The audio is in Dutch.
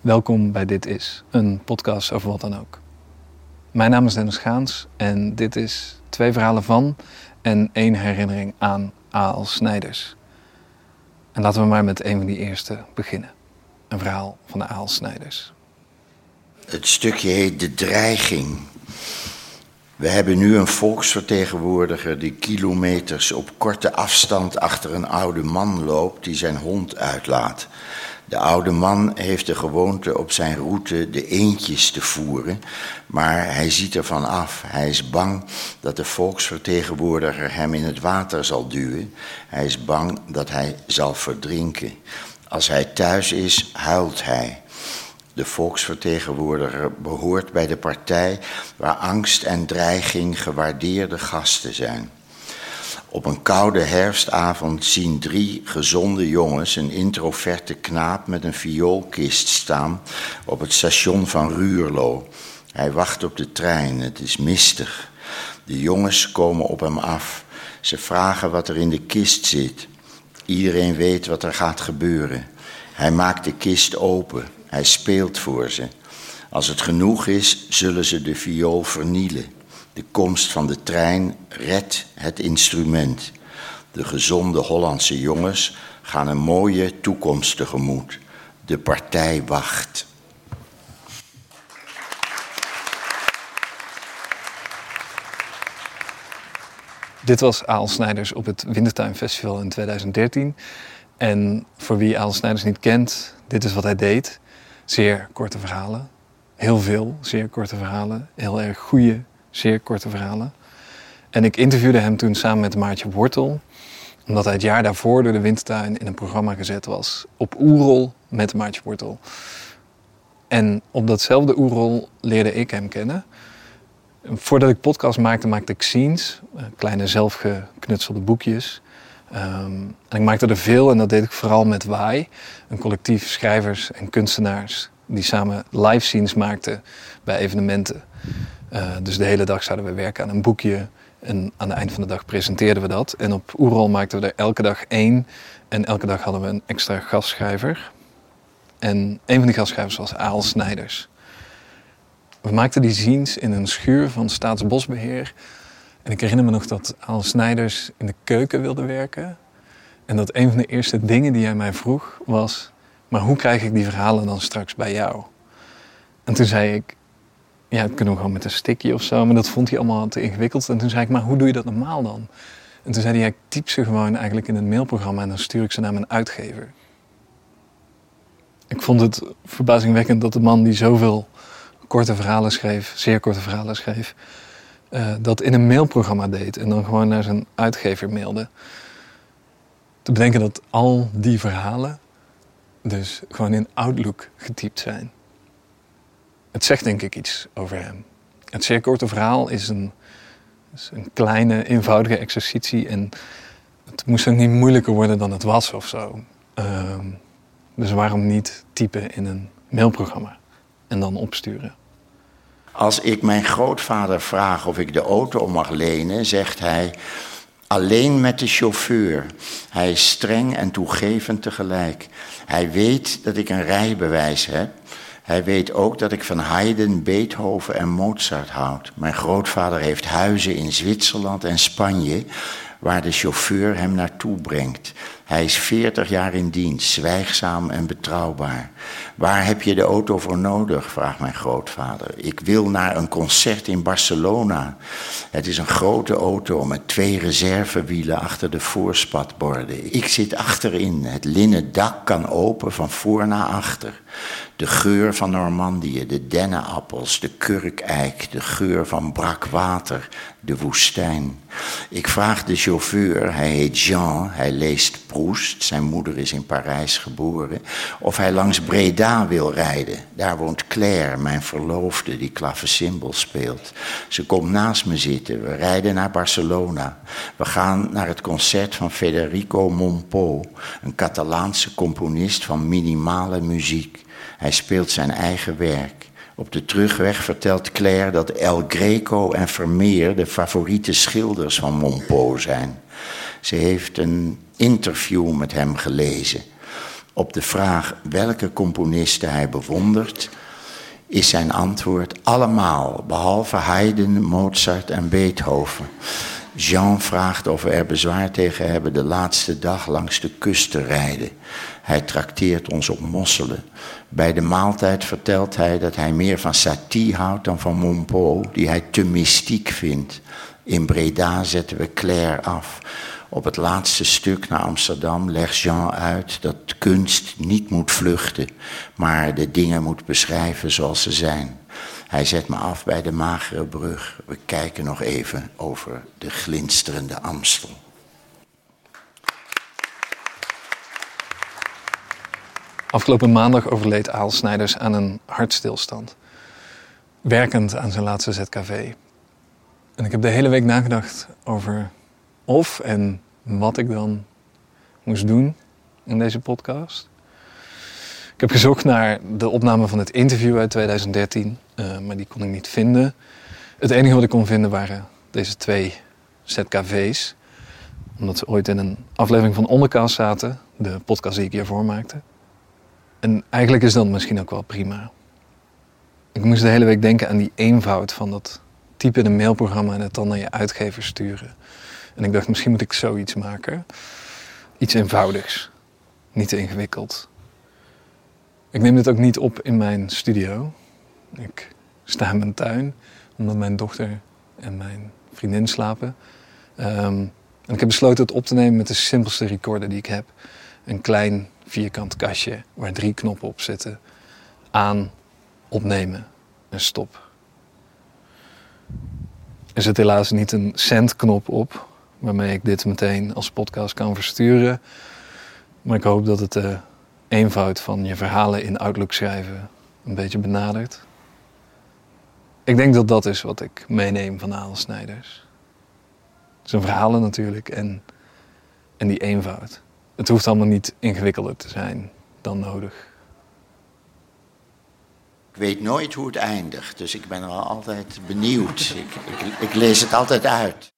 Welkom bij Dit Is, een podcast over wat dan ook. Mijn naam is Dennis Gaans en dit is twee verhalen van en één herinnering aan A.L. Snijders. En laten we maar met een van die eerste beginnen. Een verhaal van de A.L. Snijders. Het stukje heet De Dreiging. We hebben nu een volksvertegenwoordiger die kilometers op korte afstand achter een oude man loopt die zijn hond uitlaat. De oude man heeft de gewoonte op zijn route de eendjes te voeren, maar hij ziet ervan af. Hij is bang dat de volksvertegenwoordiger hem in het water zal duwen. Hij is bang dat hij zal verdrinken. Als hij thuis is, huilt hij. De volksvertegenwoordiger behoort bij de partij waar angst en dreiging gewaardeerde gasten zijn. Op een koude herfstavond zien drie gezonde jongens een introverte knaap met een vioolkist staan op het station van Ruurlo. Hij wacht op de trein, het is mistig. De jongens komen op hem af. Ze vragen wat er in de kist zit. Iedereen weet wat er gaat gebeuren. Hij maakt de kist open. Hij speelt voor ze. Als het genoeg is, zullen ze de viool vernielen. De komst van de trein redt het instrument. De gezonde Hollandse jongens gaan een mooie toekomst tegemoet. De partij wacht. Dit was Aal Snijders op het Wintertuin Festival in 2013. En voor wie Aal Snijders niet kent, dit is wat hij deed. Zeer korte verhalen. Heel veel zeer korte verhalen. Heel erg goede, zeer korte verhalen. En ik interviewde hem toen samen met Maartje Wortel. Omdat hij het jaar daarvoor door de Wintertuin in een programma gezet was. Op Oerol met Maartje Wortel. En op datzelfde Oerol leerde ik hem kennen. Voordat ik podcast maakte, maakte ik scenes. eh, Kleine zelfgeknutselde boekjes. Ehm, en ik maakte er veel en dat deed ik vooral met Waai. Een collectief schrijvers en kunstenaars die samen live scenes maakten bij evenementen. Eh, dus de hele dag zouden we werken aan een boekje. En aan het eind van de dag presenteerden we dat. En op Oerol maakten we er elke dag één. En elke dag hadden we een extra gastschrijver. En een van die gastschrijvers was Aal Snijders. We maakten die scenes in een schuur van Staatsbosbeheer. En ik herinner me nog dat Aal Snijders in de keuken wilde werken. En dat een van de eerste dingen die hij mij vroeg was... maar hoe krijg ik die verhalen dan straks bij jou? En toen zei ik, ja, dat kunnen we gewoon met een stickje of zo. Maar dat vond hij allemaal te ingewikkeld. En toen zei ik, maar hoe doe je dat normaal dan? En toen zei hij, ik typ ze gewoon eigenlijk in een mailprogramma... en dan stuur ik ze naar mijn uitgever. Ik vond het verbazingwekkend dat de man die zoveel korte verhalen schreef... zeer korte verhalen schreef... eh, dat in een mailprogramma deed... en dan gewoon naar zijn uitgever mailde. Te bedenken dat al die verhalen... dus gewoon in Outlook getypt zijn. Het zegt denk ik iets over hem. Het zeer korte verhaal is een, is een kleine, eenvoudige exercitie. En het moest ook niet moeilijker worden dan het was of zo. Ehm, dus waarom niet typen in een mailprogramma en dan opsturen? Als ik mijn grootvader vraag of ik de auto mag lenen, zegt hij alleen met de chauffeur. Hij is streng en toegevend tegelijk. Hij weet dat ik een rijbewijs heb. Hij weet ook dat ik van Haydn, Beethoven en Mozart houd. Mijn grootvader heeft huizen in Zwitserland en Spanje, waar de chauffeur hem naartoe brengt. Hij is 40 jaar in dienst, zwijgzaam en betrouwbaar. Waar heb je de auto voor nodig? vraagt mijn grootvader. Ik wil naar een concert in Barcelona. Het is een grote auto met twee reservewielen achter de voorspatborden. Ik zit achterin. Het linnen dak kan open van voor naar achter. De geur van Normandië, de dennenappels, de kurkeik, de geur van brak water, de woestijn. Ik vraag de chauffeur, hij heet Jean, hij leest Proust, zijn moeder is in Parijs geboren, of hij langs Breda wil rijden. Daar woont Claire, mijn verloofde, die klavecimbal speelt. Ze komt naast me zitten, we rijden naar Barcelona. We gaan naar het concert van Federico Monpó, een Catalaanse componist van minimale muziek. Hij speelt zijn eigen werk. Op de terugweg vertelt Claire dat El Greco en Vermeer de favoriete schilders van Monpó zijn. Ze heeft een interview met hem gelezen. Op de vraag welke componisten hij bewondert, is zijn antwoord allemaal, behalve Haydn, Mozart en Beethoven. Jean vraagt of we er bezwaar tegen hebben de laatste dag langs de kust te rijden. Hij trakteert ons op mosselen. Bij de maaltijd vertelt hij dat hij meer van Satie houdt dan van Monpont, die hij te mystiek vindt. In Breda zetten we Claire af. Op het laatste stuk naar Amsterdam legt Jean uit dat kunst niet moet vluchten, maar de dingen moet beschrijven zoals ze zijn. Hij zet me af bij de magere brug. We kijken nog even over de glinsterende Amstel. Afgelopen maandag overleed Aal Snijders aan een hartstilstand. Werkend aan zijn laatste ZKV. En ik heb de hele week nagedacht over of en wat ik dan moest doen in deze podcast. Ik heb gezocht naar de opname van het interview uit 2013, uh, eh, maar die kon ik niet vinden. Het enige wat ik kon vinden waren deze twee ZKV's. Omdat ze ooit in een aflevering van Onderkast zaten, de podcast die ik hiervoor maakte. En eigenlijk is dat misschien ook wel prima. Ik moest de hele week denken aan die eenvoud van dat typen in een mailprogramma en het dan naar je uitgever sturen. En ik dacht, misschien moet ik zoiets maken. Iets eenvoudigs. Niet te ingewikkeld. Ik neem dit ook niet op in mijn studio. Ik sta in mijn tuin, omdat mijn dochter en mijn vriendin slapen. Ehm, en ik heb besloten het op te nemen met de simpelste recorder die ik heb. Een klein vierkant kastje waar drie knoppen op zitten. Aan, opnemen en stop. Er zit helaas niet een centknop op, waarmee ik dit meteen als podcast kan versturen. Maar ik hoop dat het de eenvoud van je verhalen in Outlook schrijven een beetje benadert. Ik denk dat dat is wat ik meeneem van Aal Snijders. Zijn verhalen natuurlijk en, en die eenvoud. Het hoeft allemaal niet ingewikkelder te zijn dan nodig. Ik weet nooit hoe het eindigt, dus ik ben er altijd benieuwd. ik, ik lees het altijd uit.